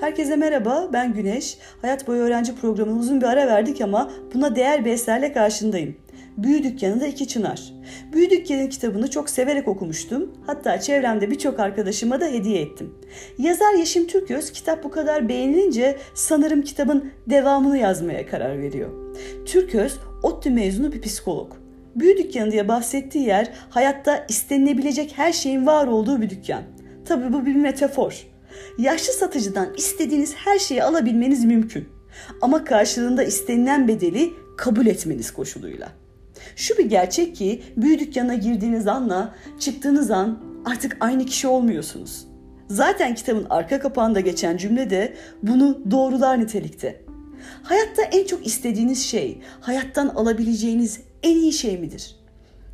Herkese merhaba, ben Güneş. Hayat boyu öğrenci programına uzun bir ara verdik ama buna değer bir eserle karşındayım. Büyü Dükkanı'nda iki çınar. Büyü Dükkanı kitabını çok severek okumuştum. Hatta çevremde birçok arkadaşıma da hediye ettim. Yazar Yeşim Türköz kitap bu kadar beğenilince sanırım kitabın devamını yazmaya karar veriyor. Türköz, ODTÜ mezunu bir psikolog. Büyü dükkanı diye bahsettiği yer hayatta istenilebilecek her şeyin var olduğu bir dükkan. Tabi bu bir metafor. Yaşlı satıcıdan istediğiniz her şeyi alabilmeniz mümkün. Ama karşılığında istenilen bedeli kabul etmeniz koşuluyla. Şu bir gerçek ki büyü dükkanına girdiğiniz anla çıktığınız an artık aynı kişi olmuyorsunuz. Zaten kitabın arka kapağında geçen cümle de bunu doğrular nitelikte. Hayatta en çok istediğiniz şey, hayattan alabileceğiniz en iyi şey midir?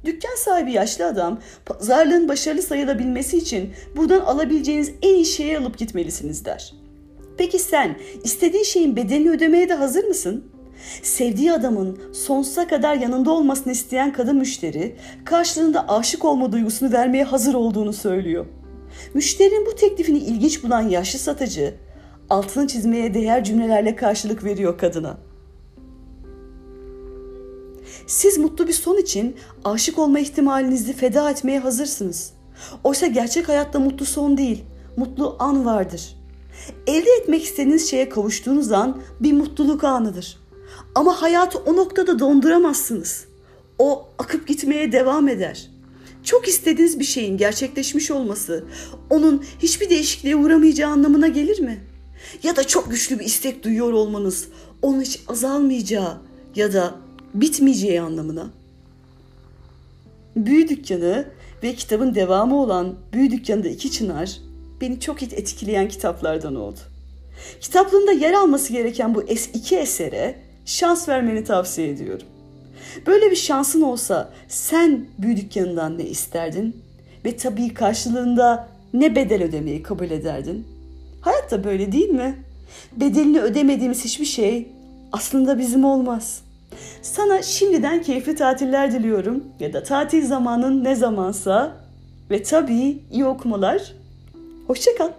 Dükkan sahibi yaşlı adam pazarlığın başarılı sayılabilmesi için buradan alabileceğiniz en iyi şeyi alıp gitmelisiniz der. Peki sen istediğin şeyin bedelini ödemeye de hazır mısın? Sevdiği adamın sonsuza kadar yanında olmasını isteyen kadın müşteri karşılığında aşık olma duygusunu vermeye hazır olduğunu söylüyor. Müşterinin bu teklifini ilginç bulan yaşlı satıcı altını çizmeye değer cümlelerle karşılık veriyor kadına. Siz mutlu bir son için aşık olma ihtimalinizi feda etmeye hazırsınız. Oysa gerçek hayatta mutlu son değil, mutlu an vardır. Elde etmek istediğiniz şeye kavuştuğunuz an bir mutluluk anıdır. Ama hayatı o noktada donduramazsınız. O akıp gitmeye devam eder. Çok istediğiniz bir şeyin gerçekleşmiş olması onun hiçbir değişikliğe uğramayacağı anlamına gelir mi? Ya da çok güçlü bir istek duyuyor olmanız onun hiç azalmayacağı ya da bitmeyeceği anlamına. Büyü Dükkanı ve kitabın devamı olan Büyü Dükkanı'nda iki çınar beni çok etkileyen kitaplardan oldu. Kitaplığında yer alması gereken bu iki esere şans vermeni tavsiye ediyorum. Böyle bir şansın olsa sen büyü dükkanından ne isterdin? Ve tabii karşılığında ne bedel ödemeyi kabul ederdin? Hayat da böyle değil mi? Bedelini ödemediğimiz hiçbir şey aslında bizim olmaz. Sana şimdiden keyifli tatiller diliyorum ya da tatil zamanın ne zamansa ve tabii iyi okumalar. Hoşçakal.